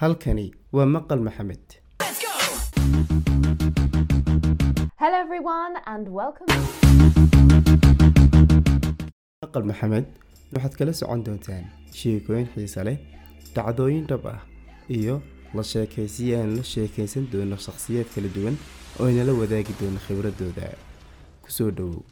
halkani waa maqal maxamed. Hello, everyone, and welcome. maqal maxamed waxaad kala socon doontaan sheekooyin xiise leh dhacdooyin dhab ah iyo la sheekaysiyo aan la sheekaysan doono shakhsiyaad kala duwan oo inala wadaagi doono khibradooda. Kusoo dhowow